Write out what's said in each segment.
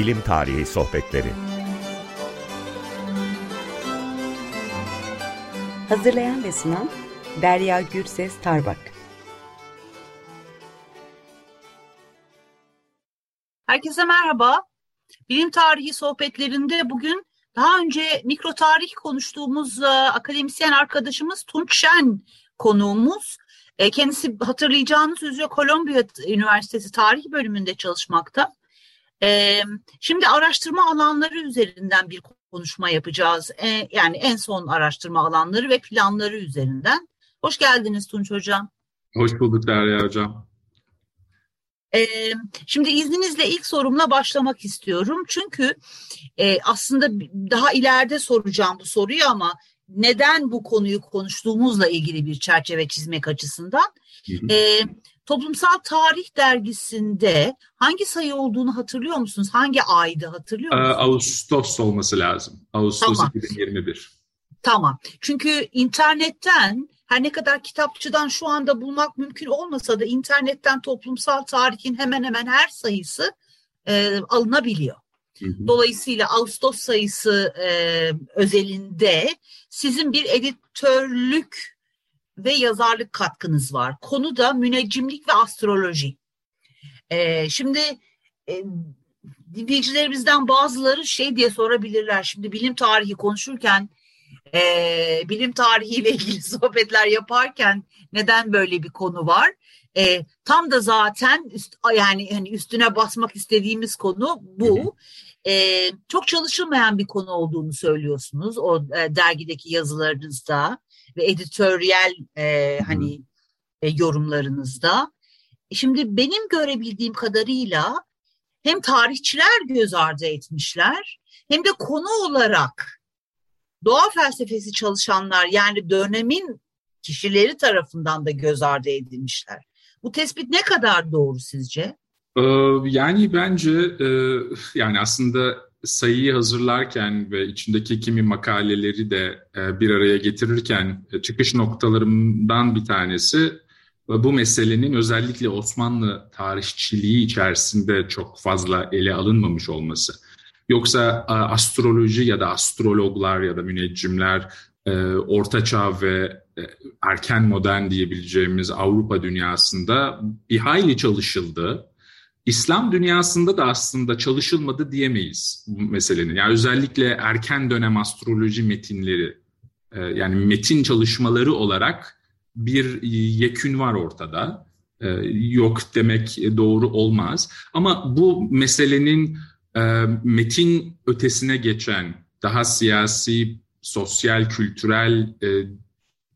Bilim Tarihi Sohbetleri Hazırlayan ve sunan Derya Gürses Tarbak Herkese merhaba. Bilim tarihi sohbetlerinde bugün daha önce mikro tarih konuştuğumuz e, akademisyen arkadaşımız Tunç Şen konuğumuz. E, kendisi hatırlayacağınız üzere Kolombiya Üniversitesi Tarih bölümünde çalışmakta. E, şimdi araştırma alanları üzerinden bir konuşma yapacağız. E, yani en son araştırma alanları ve planları üzerinden. Hoş geldiniz Tunç Hocam. Hoş bulduk Derya Hocam. Ee, şimdi izninizle ilk sorumla başlamak istiyorum. Çünkü e, aslında daha ileride soracağım bu soruyu ama neden bu konuyu konuştuğumuzla ilgili bir çerçeve çizmek açısından. E, Toplumsal Tarih Dergisi'nde hangi sayı olduğunu hatırlıyor musunuz? Hangi aydı hatırlıyor musunuz? Ağustos olması lazım. Ağustos tamam. 2021. Tamam. Çünkü internetten her ne kadar kitapçıdan şu anda bulmak mümkün olmasa da internetten toplumsal tarihin hemen hemen her sayısı e, alınabiliyor. Dolayısıyla Ağustos sayısı e, özelinde sizin bir editörlük ve yazarlık katkınız var. Konu da müneccimlik ve astroloji. E, şimdi e, dinleyicilerimizden bazıları şey diye sorabilirler. Şimdi bilim tarihi konuşurken e, bilim tarihiyle ilgili sohbetler yaparken neden böyle bir konu var? E, tam da zaten üst, yani hani üstüne basmak istediğimiz konu bu. E, çok çalışılmayan bir konu olduğunu söylüyorsunuz o e, dergideki yazılarınızda ve editoryal e, hani e, yorumlarınızda. Şimdi benim görebildiğim kadarıyla hem tarihçiler göz ardı etmişler hem de konu olarak doğa felsefesi çalışanlar yani dönemin kişileri tarafından da göz ardı edilmişler. Bu tespit ne kadar doğru sizce? Ee, yani bence e, yani aslında sayıyı hazırlarken ve içindeki kimi makaleleri de e, bir araya getirirken e, çıkış noktalarımdan bir tanesi bu meselenin özellikle Osmanlı tarihçiliği içerisinde çok fazla ele alınmamış olması. Yoksa astroloji ya da astrologlar ya da müneccimler e, Orta Çağ ve erken modern diyebileceğimiz Avrupa dünyasında bir hayli çalışıldı. İslam dünyasında da aslında çalışılmadı diyemeyiz bu meselenin. Yani özellikle erken dönem astroloji metinleri, e, yani metin çalışmaları olarak bir yekün var ortada. Yok demek doğru olmaz. Ama bu meselenin e, metin ötesine geçen daha siyasi, sosyal, kültürel e,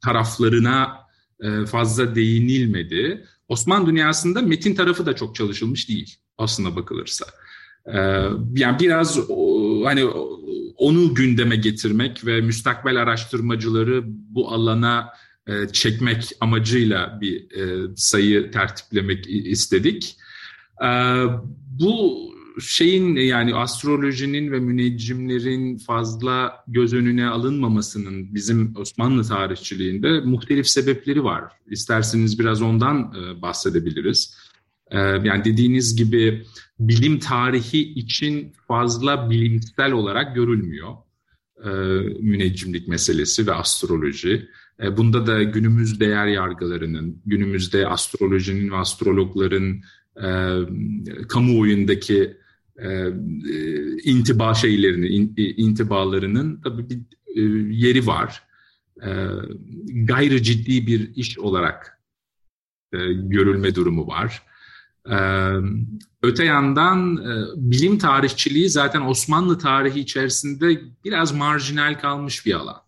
taraflarına e, fazla değinilmedi. Osmanlı dünyasında metin tarafı da çok çalışılmış değil aslına bakılırsa. E, yani biraz hani onu gündeme getirmek ve müstakbel araştırmacıları bu alana e, çekmek amacıyla bir e, sayı tertiplemek istedik. E, bu şeyin yani astrolojinin ve müneccimlerin fazla göz önüne alınmamasının bizim Osmanlı tarihçiliğinde muhtelif sebepleri var. İsterseniz biraz ondan e, bahsedebiliriz. E, yani dediğiniz gibi bilim tarihi için fazla bilimsel olarak görülmüyor e, müneccimlik meselesi ve astroloji. Bunda da günümüz değer yargılarının, günümüzde astrolojinin ve astrologların e, kamuoyundaki e, e, intiba şeylerini, in, intibalarının tabii bir e, yeri var. E, gayrı ciddi bir iş olarak e, görülme durumu var. E, öte yandan e, bilim tarihçiliği zaten Osmanlı tarihi içerisinde biraz marjinal kalmış bir alan.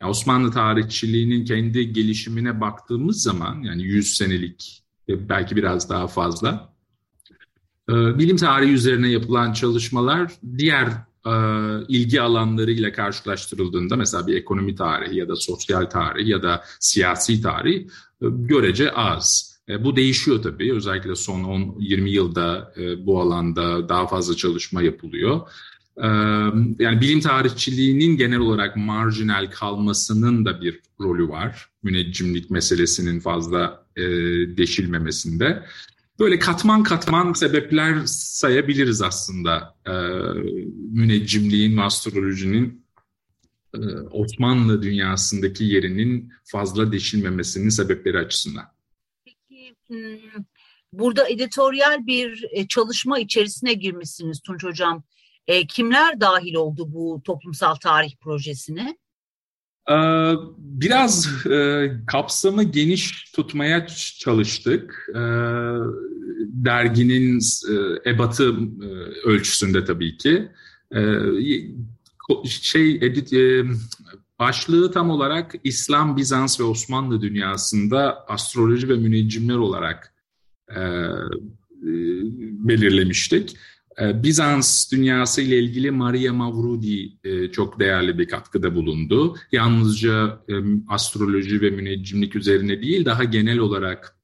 Yani Osmanlı tarihçiliğinin kendi gelişimine baktığımız zaman yani 100 senelik belki biraz daha fazla bilim tarihi üzerine yapılan çalışmalar diğer e, ilgi alanlarıyla karşılaştırıldığında mesela bir ekonomi tarihi ya da sosyal tarih ya da siyasi tarih e, görece az. E, bu değişiyor tabii. Özellikle son 10-20 yılda bu alanda daha fazla çalışma yapılıyor. Yani bilim tarihçiliğinin genel olarak marjinal kalmasının da bir rolü var. Müneccimlik meselesinin fazla deşilmemesinde. Böyle katman katman sebepler sayabiliriz aslında e, müneccimliğin ve astrolojinin e, Osmanlı dünyasındaki yerinin fazla deşilmemesinin sebepleri açısından. Peki hmm, burada editoryal bir e, çalışma içerisine girmişsiniz Tunç Hocam. E, kimler dahil oldu bu toplumsal tarih projesine? Ee, biraz e, kapsamı geniş tutmaya çalıştık. Ee, derginin e, ebatı e, ölçüsünde tabii ki. Ee, şey edit, başlığı tam olarak İslam, Bizans ve Osmanlı dünyasında astroloji ve müneccimler olarak belirlemiştik. Ee, Bizans dünyası ile ilgili Maria Mavrudi e, çok değerli bir katkıda bulundu. Yalnızca e, astroloji ve müneccimlik üzerine değil, daha genel olarak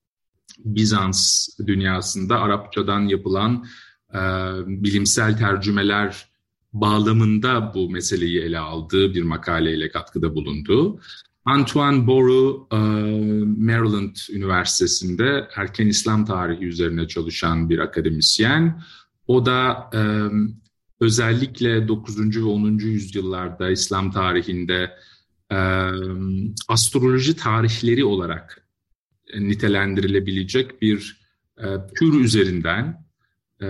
Bizans dünyasında Arapçadan yapılan e, bilimsel tercümeler bağlamında bu meseleyi ele aldığı bir makaleyle katkıda bulundu. Antoine Boru, Maryland Üniversitesi'nde erken İslam tarihi üzerine çalışan bir akademisyen. O da e, özellikle 9. ve 10. yüzyıllarda İslam tarihinde e, astroloji tarihleri olarak nitelendirilebilecek bir e, tür üzerinden e,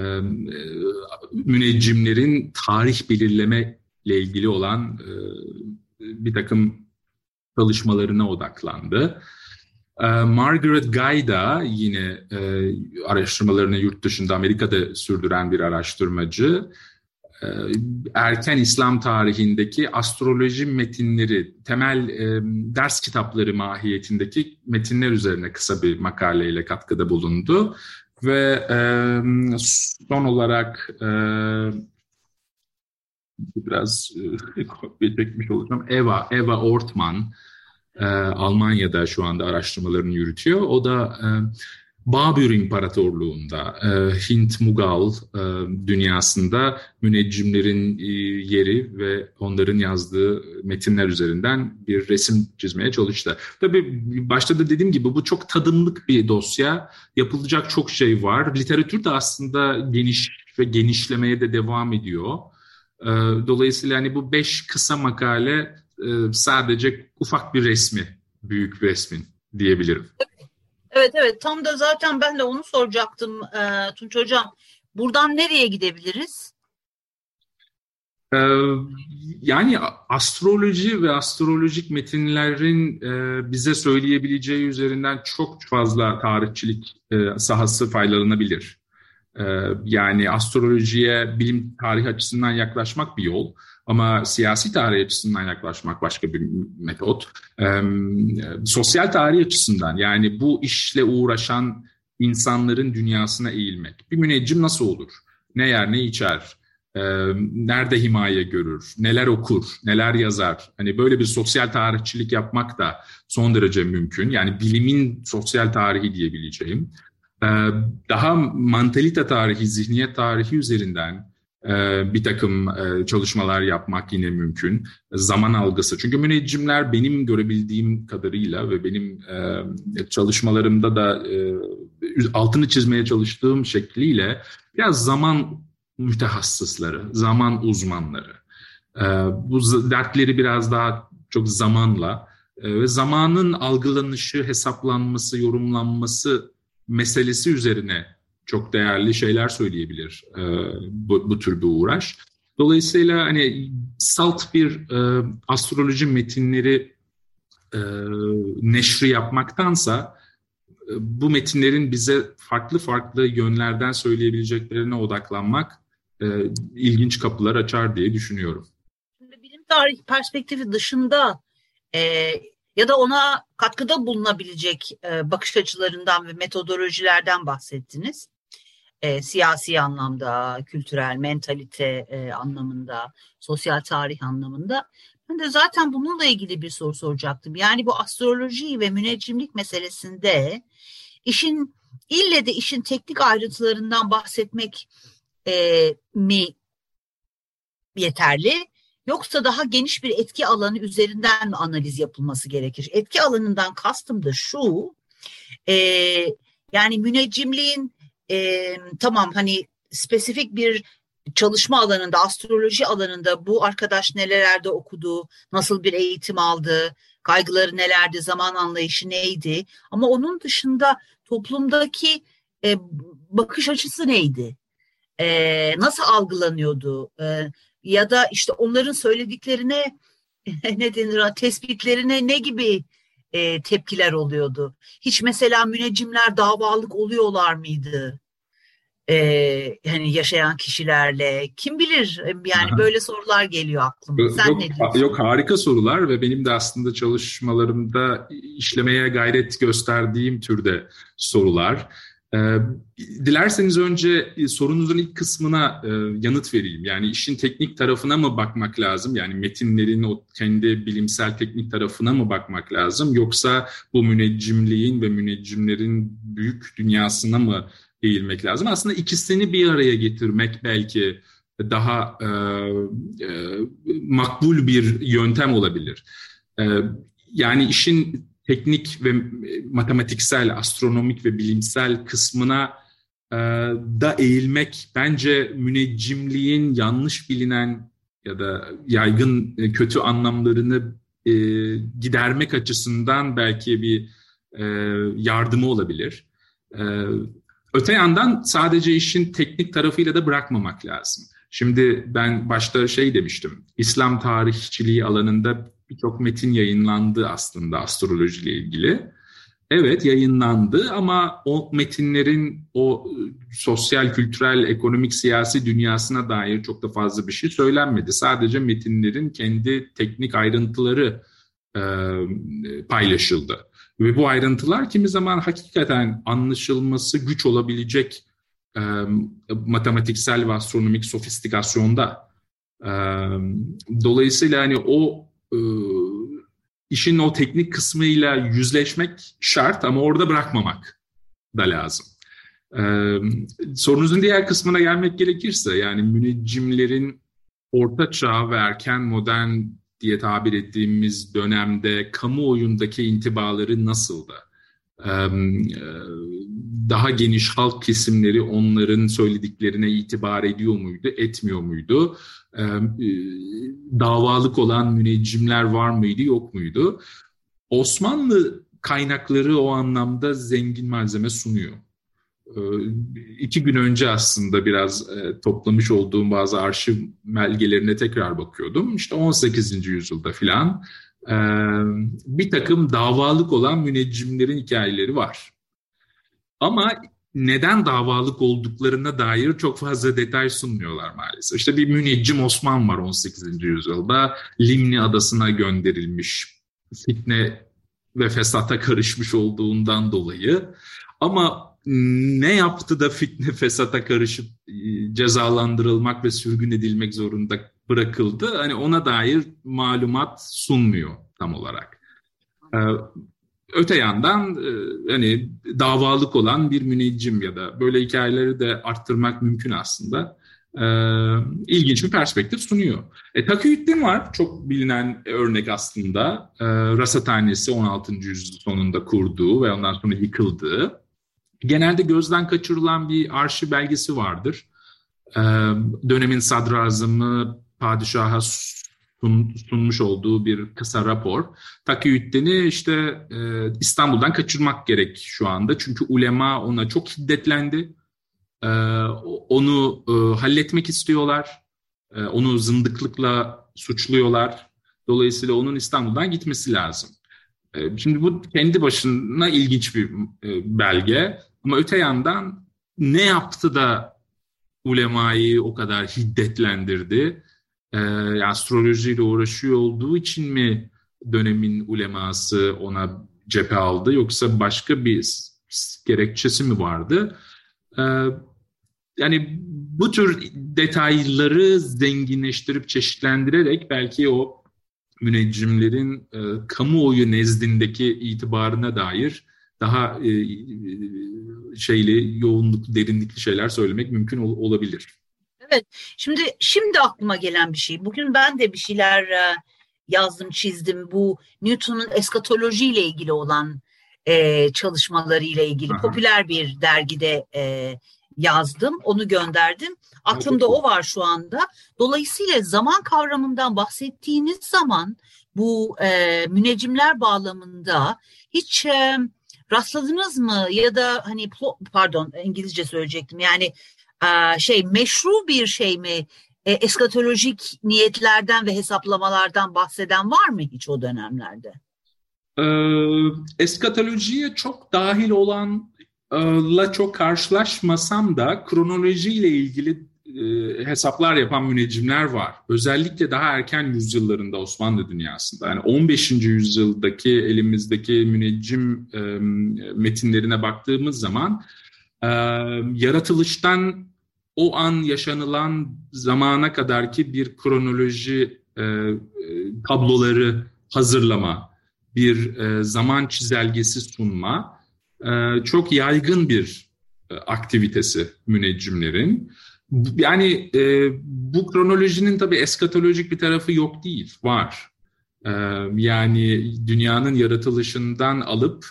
müneccimlerin tarih belirleme ile ilgili olan e, bir takım çalışmalarına odaklandı. Ee, Margaret Guy yine e, araştırmalarını yurt dışında Amerika'da sürdüren bir araştırmacı. Ee, erken İslam tarihindeki astroloji metinleri, temel e, ders kitapları mahiyetindeki metinler üzerine kısa bir makaleyle katkıda bulundu. Ve e, son olarak e, biraz e, kopya çekmiş olacağım. Eva, Eva Ortman, e, Almanya'da şu anda araştırmalarını yürütüyor. O da e, Babür İmparatorluğu'nda, e, Hint-Mughal e, dünyasında müneccimlerin e, yeri ve onların yazdığı metinler üzerinden bir resim çizmeye çalıştı. Tabii başta da dediğim gibi bu çok tadımlık bir dosya. Yapılacak çok şey var. Literatür de aslında geniş ve genişlemeye de devam ediyor. E, dolayısıyla hani bu beş kısa makale e, sadece ufak bir resmi, büyük bir resmin diyebilirim. Evet evet tam da zaten ben de onu soracaktım e, Tunç Hocam. Buradan nereye gidebiliriz? Ee, yani astroloji ve astrolojik metinlerin e, bize söyleyebileceği üzerinden çok fazla tarihçilik e, sahası faydalanabilir. E, yani astrolojiye bilim tarih açısından yaklaşmak bir yol. Ama siyasi tarih açısından yaklaşmak başka bir metot. Ee, sosyal tarih açısından yani bu işle uğraşan insanların dünyasına eğilmek. Bir müneccim nasıl olur? Ne yer ne içer? Ee, nerede himaye görür? Neler okur? Neler yazar? Hani böyle bir sosyal tarihçilik yapmak da son derece mümkün. Yani bilimin sosyal tarihi diyebileceğim. Ee, daha mantalite tarihi, zihniyet tarihi üzerinden bir takım e, çalışmalar yapmak yine mümkün. Zaman algısı. Çünkü müneccimler benim görebildiğim kadarıyla ve benim e, çalışmalarımda da e, altını çizmeye çalıştığım şekliyle biraz zaman mütehassısları, zaman uzmanları. Bu dertleri biraz daha çok zamanla ve zamanın algılanışı, hesaplanması, yorumlanması meselesi üzerine çok değerli şeyler söyleyebilir e, bu, bu tür bir uğraş. Dolayısıyla hani salt bir e, astroloji metinleri e, neşri yapmaktansa e, bu metinlerin bize farklı farklı yönlerden söyleyebileceklerine odaklanmak e, ilginç kapılar açar diye düşünüyorum. Şimdi bilim tarih perspektifi dışında e, ya da ona katkıda bulunabilecek e, bakış açılarından ve metodolojilerden bahsettiniz e, siyasi anlamda, kültürel, mentalite e, anlamında, sosyal tarih anlamında. Ben de zaten bununla ilgili bir soru soracaktım. Yani bu astroloji ve müneccimlik meselesinde işin ille de işin teknik ayrıntılarından bahsetmek e, mi yeterli? Yoksa daha geniş bir etki alanı üzerinden mi analiz yapılması gerekir? Etki alanından kastım da şu, e, yani müneccimliğin e, tamam hani spesifik bir çalışma alanında, astroloji alanında bu arkadaş nelerde okudu, nasıl bir eğitim aldı, kaygıları nelerdi, zaman anlayışı neydi. Ama onun dışında toplumdaki e, bakış açısı neydi? E, nasıl algılanıyordu? E, ya da işte onların söylediklerine ne denir tespitlerine ne gibi e, tepkiler oluyordu? Hiç mesela müneccimler davalık oluyorlar mıydı? e, hani yaşayan kişilerle kim bilir yani Aha. böyle sorular geliyor aklıma. Sen yok, ne diyorsun? Yok harika sorular ve benim de aslında çalışmalarımda işlemeye gayret gösterdiğim türde sorular. E, dilerseniz önce sorunuzun ilk kısmına e, yanıt vereyim. Yani işin teknik tarafına mı bakmak lazım? Yani metinlerin o kendi bilimsel teknik tarafına mı bakmak lazım? Yoksa bu müneccimliğin ve müneccimlerin büyük dünyasına mı eğilmek lazım. Aslında ikisini bir araya getirmek belki daha e, e, makbul bir yöntem olabilir. E, yani işin teknik ve matematiksel, astronomik ve bilimsel kısmına e, da eğilmek bence müneccimliğin yanlış bilinen ya da yaygın e, kötü anlamlarını e, gidermek açısından belki bir e, yardımı olabilir. E, Öte yandan sadece işin teknik tarafıyla da bırakmamak lazım. Şimdi ben başta şey demiştim, İslam tarihçiliği alanında birçok metin yayınlandı aslında astrolojiyle ilgili. Evet yayınlandı ama o metinlerin o sosyal, kültürel, ekonomik, siyasi dünyasına dair çok da fazla bir şey söylenmedi. Sadece metinlerin kendi teknik ayrıntıları e, paylaşıldı. Ve bu ayrıntılar kimi zaman hakikaten anlaşılması güç olabilecek e, matematiksel ve astronomik sofistikasyonda. E, dolayısıyla hani o e, işin o teknik kısmıyla yüzleşmek şart ama orada bırakmamak da lazım. Ee, sorunuzun diğer kısmına gelmek gerekirse yani müneccimlerin orta çağ ve erken modern diye tabir ettiğimiz dönemde kamuoyundaki intibaları nasıldı? Daha geniş halk kesimleri onların söylediklerine itibar ediyor muydu, etmiyor muydu? Davalık olan müneccimler var mıydı, yok muydu? Çosmanlı kaynakları o anlamda zengin malzeme sunuyor. İki gün önce aslında biraz e, toplamış olduğum bazı arşiv belgelerine tekrar bakıyordum. İşte 18. yüzyılda filan e, bir takım davalık olan müneccimlerin hikayeleri var. Ama neden davalık olduklarına dair çok fazla detay sunmuyorlar maalesef. İşte bir müneccim Osman var 18. yüzyılda. Limni adasına gönderilmiş. Fitne ve fesata karışmış olduğundan dolayı. Ama ne yaptı da fitne fesata karışıp e, cezalandırılmak ve sürgün edilmek zorunda bırakıldı? Hani ona dair malumat sunmuyor tam olarak. Ee, öte yandan e, hani davalık olan bir müneccim ya da böyle hikayeleri de arttırmak mümkün aslında. Ee, ilginç bir perspektif sunuyor. E, Takiyüddin var, çok bilinen örnek aslında. Ee, Rasathanesi 16. yüzyıl sonunda kurduğu ve ondan sonra yıkıldığı genelde gözden kaçırılan bir arşiv belgesi vardır. Ee, dönemin sadrazamı padişaha sun, sunmuş olduğu bir kısa rapor. Takiyüddin'i işte e, İstanbul'dan kaçırmak gerek şu anda. Çünkü ulema ona çok hiddetlendi. E, onu e, halletmek istiyorlar. E, onu zındıklıkla suçluyorlar. Dolayısıyla onun İstanbul'dan gitmesi lazım. E, şimdi bu kendi başına ilginç bir e, belge. Ama öte yandan ne yaptı da ulemayı o kadar hiddetlendirdi? Ee, astrolojiyle uğraşıyor olduğu için mi dönemin uleması ona cephe aldı yoksa başka bir gerekçesi mi vardı? Ee, yani bu tür detayları zenginleştirip çeşitlendirerek belki o müneccimlerin e, kamuoyu nezdindeki itibarına dair daha e, şeyli, yoğunluk, derinlikli şeyler söylemek mümkün ol, olabilir. Evet, şimdi şimdi aklıma gelen bir şey. Bugün ben de bir şeyler e, yazdım, çizdim. Bu Newton'un eskatoloji ile ilgili olan e, çalışmaları ile ilgili Aha. popüler bir dergide e, yazdım, onu gönderdim. Aklımda o var şu anda. Dolayısıyla zaman kavramından bahsettiğiniz zaman bu e, müneccimler bağlamında hiç e, rastladınız mı ya da hani pardon İngilizce söyleyecektim yani şey meşru bir şey mi e, eskatolojik niyetlerden ve hesaplamalardan bahseden var mı hiç o dönemlerde? Ee, eskatolojiye çok dahil olan la çok karşılaşmasam da kronolojiyle ilgili e, hesaplar yapan müneccimler var. Özellikle daha erken yüzyıllarında Osmanlı dünyasında. Yani 15. yüzyıldaki elimizdeki müneccim e, metinlerine baktığımız zaman e, yaratılıştan o an yaşanılan zamana kadarki bir kronoloji e, e tabloları hazırlama, bir e, zaman çizelgesi sunma e, çok yaygın bir e, aktivitesi müneccimlerin. Yani e, bu kronolojinin tabii eskatolojik bir tarafı yok değil, var. E, yani dünyanın yaratılışından alıp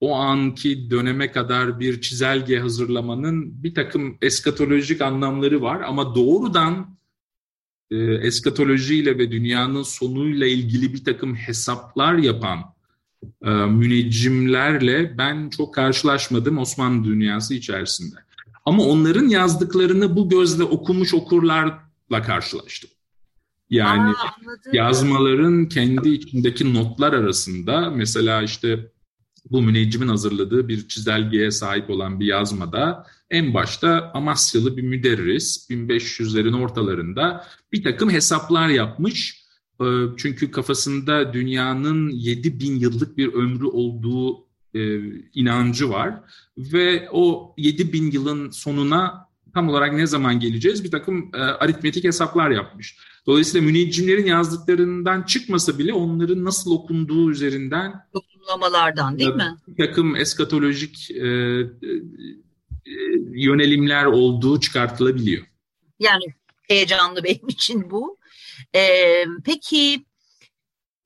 o anki döneme kadar bir çizelge hazırlamanın bir takım eskatolojik anlamları var ama doğrudan e, eskatolojiyle ve dünyanın sonuyla ilgili bir takım hesaplar yapan e, müneccimlerle ben çok karşılaşmadım Osmanlı dünyası içerisinde. Ama onların yazdıklarını bu gözle okumuş okurlarla karşılaştım. Yani Aa, yazmaların kendi içindeki notlar arasında mesela işte bu müneccimin hazırladığı bir çizelgeye sahip olan bir yazmada en başta Amasyalı bir müderris 1500'lerin ortalarında bir takım hesaplar yapmış ee, çünkü kafasında dünyanın 7 bin yıllık bir ömrü olduğu e, inancı var. Ve o 7 bin yılın sonuna tam olarak ne zaman geleceğiz bir takım e, aritmetik hesaplar yapmış. Dolayısıyla müneccimlerin yazdıklarından çıkmasa bile onların nasıl okunduğu üzerinden toplamalardan değil mi? Bir takım eskatolojik e, e, yönelimler olduğu çıkartılabiliyor. Yani heyecanlı benim için bu. E, peki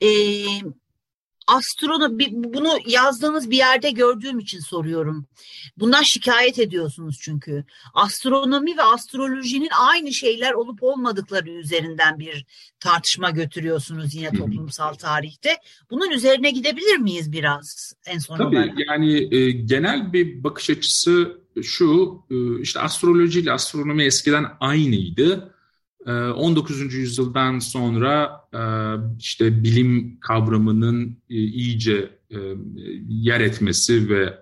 e, astronomi bunu yazdığınız bir yerde gördüğüm için soruyorum. Bundan şikayet ediyorsunuz çünkü. Astronomi ve astrolojinin aynı şeyler olup olmadıkları üzerinden bir tartışma götürüyorsunuz yine toplumsal tarihte. Bunun üzerine gidebilir miyiz biraz en son Tabii olarak? yani e, genel bir bakış açısı şu e, işte astroloji ile astronomi eskiden aynıydı 19. Ee, yüzyıldan sonra e, işte bilim kavramının e, iyice e, yer etmesi ve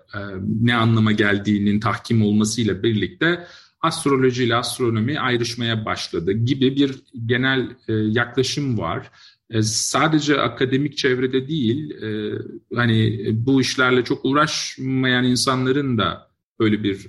ne anlama geldiğinin tahkim olmasıyla birlikte astroloji ile astronomi ayrışmaya başladı gibi bir genel yaklaşım var. Sadece akademik çevrede değil, hani bu işlerle çok uğraşmayan insanların da öyle bir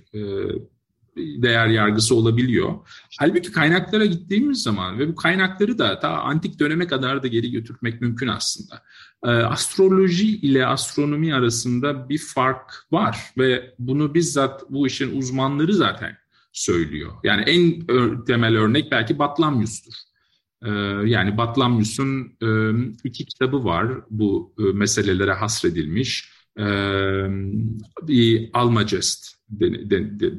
değer yargısı olabiliyor. Halbuki kaynaklara gittiğimiz zaman ve bu kaynakları da ta antik döneme kadar da geri götürmek mümkün aslında. Ee, astroloji ile astronomi arasında bir fark var ve bunu bizzat bu işin uzmanları zaten söylüyor. Yani en temel örnek belki Batlamyus'tur. Ee, yani Batlamyus'un iki kitabı var bu meselelere hasredilmiş. Bir Almagest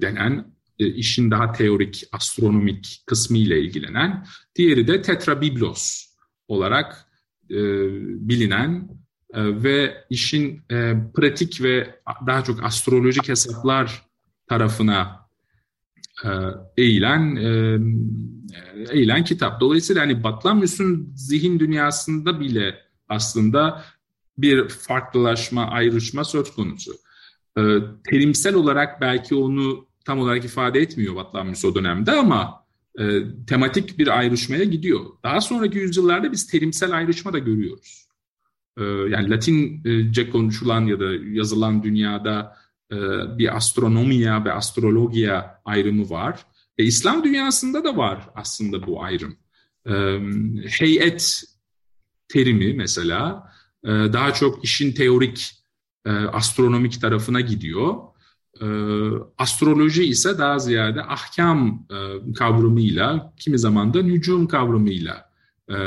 denen işin daha teorik, astronomik kısmı ile ilgilenen, diğeri de Tetrabiblos olarak e, bilinen e, ve işin e, pratik ve daha çok astrolojik hesaplar tarafına e, eğilen e, eğilen kitap. Dolayısıyla hani Batlamyus'un zihin dünyasında bile aslında bir farklılaşma, ayrışma söz konusu. E, terimsel olarak belki onu tam olarak ifade etmiyor Vatlanmış o dönemde ama e, tematik bir ayrışmaya gidiyor. Daha sonraki yüzyıllarda biz terimsel ayrışma da görüyoruz. E, yani Latince konuşulan ya da yazılan dünyada e, bir astronomiya ve astrologiya ayrımı var. E, İslam dünyasında da var aslında bu ayrım. E, heyet terimi mesela e, daha çok işin teorik e, astronomik tarafına gidiyor. E, astroloji ise daha ziyade ahkam e, kavramıyla, kimi zaman da nücum kavramıyla e,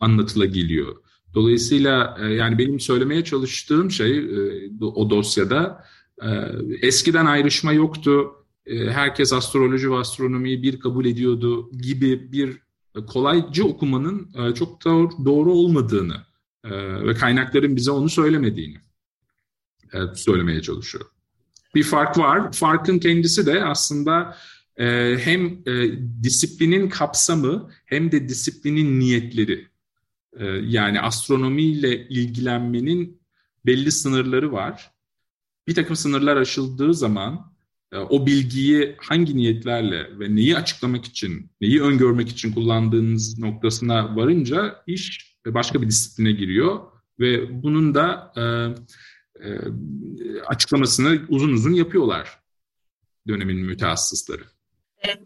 anlatılabiliyor. Dolayısıyla e, yani benim söylemeye çalıştığım şey e, o dosyada eskiden ayrışma yoktu. herkes astroloji ve astronomiyi bir kabul ediyordu gibi bir kolaycı okumanın çok doğru olmadığını ve kaynakların bize onu söylemediğini söylemeye çalışıyor. Bir fark var. Farkın kendisi de aslında hem disiplinin kapsamı hem de disiplinin niyetleri. Yani astronomiyle ilgilenmenin belli sınırları var. Bir takım sınırlar aşıldığı zaman e, o bilgiyi hangi niyetlerle ve neyi açıklamak için, neyi öngörmek için kullandığınız noktasına varınca iş başka bir disipline giriyor ve bunun da e, e, açıklamasını uzun uzun yapıyorlar dönemin mütehassısları.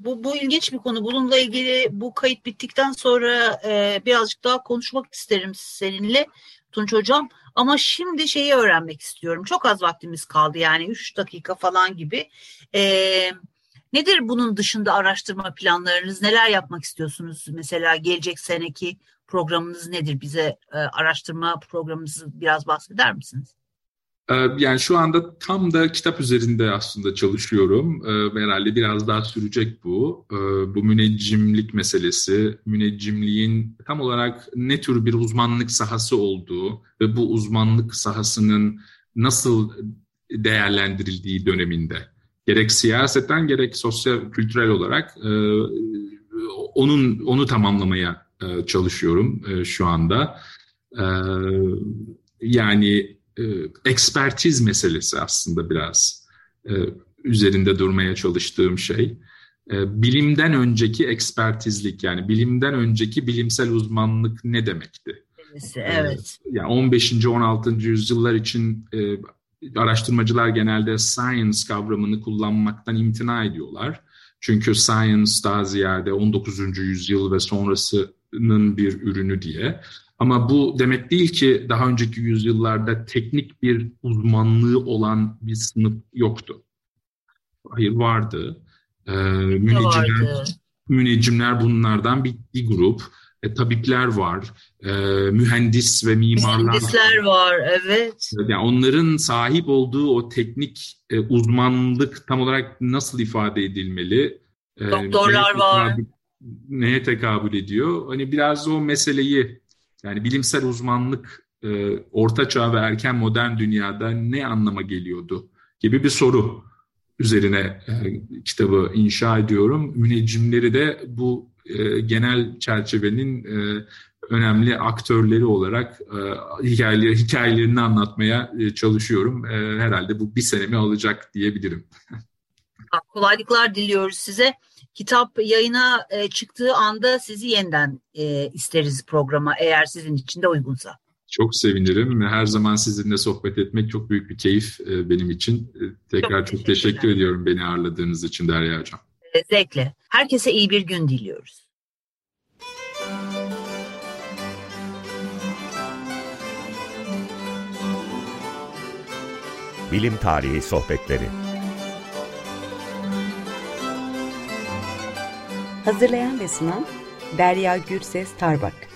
bu, bu ilginç bir konu. Bununla ilgili bu kayıt bittikten sonra e, birazcık daha konuşmak isterim seninle Tunç Hocam. Ama şimdi şeyi öğrenmek istiyorum. Çok az vaktimiz kaldı yani 3 dakika falan gibi. Ee, nedir bunun dışında araştırma planlarınız? Neler yapmak istiyorsunuz? Mesela gelecek seneki programınız nedir? Bize e, araştırma programınızı biraz bahseder misiniz? Ee, yani şu anda tam da kitap üzerinde aslında çalışıyorum. Ee, herhalde biraz daha sürecek bu. Ee, bu müneccimlik meselesi, müneccimliğin tam olarak ne tür bir uzmanlık sahası olduğu ve bu uzmanlık sahasının nasıl değerlendirildiği döneminde. Gerek siyaseten gerek sosyal kültürel olarak e, onun onu tamamlamaya e, çalışıyorum e, şu anda. Yani e, ekspertiz meselesi aslında biraz e, üzerinde durmaya çalıştığım şey. E, bilimden önceki ekspertizlik yani bilimden önceki bilimsel uzmanlık ne demekti? Evet. E, yani 15. 16. yüzyıllar için e, araştırmacılar genelde science kavramını kullanmaktan imtina ediyorlar. Çünkü science daha ziyade 19. yüzyıl ve sonrasının bir ürünü diye. Ama bu demek değil ki daha önceki yüzyıllarda teknik bir uzmanlığı olan bir sınıf yoktu. Hayır vardı. Ee, müneccimler, müneccimler bunlardan bir, bir grup. E, tabipler var, e, mühendis ve mimarlar Mühendisler var, evet. Yani onların sahip olduğu o teknik e, uzmanlık tam olarak nasıl ifade edilmeli? E, Doktorlar var. Neye tekabül ediyor? Hani biraz o meseleyi yani bilimsel uzmanlık e, orta çağ ve erken modern dünyada ne anlama geliyordu gibi bir soru üzerine e, kitabı inşa ediyorum. Müneccimleri de bu e, genel çerçevenin e, önemli aktörleri olarak e, hikayeleri, hikayelerini anlatmaya e, çalışıyorum. E, herhalde bu bir senemi alacak diyebilirim. Kolaylıklar diliyoruz size kitap yayına e, çıktığı anda sizi yeniden e, isteriz programa eğer sizin için de uygunsa. Çok sevinirim. Her zaman sizinle sohbet etmek çok büyük bir keyif e, benim için. E, tekrar çok, çok teşekkür ediyorum beni ağırladığınız için Derya Hocam. E, zevkle. Herkese iyi bir gün diliyoruz. Bilim Tarihi Sohbetleri Hazırlayan ve sunan Derya Gürses Tarbak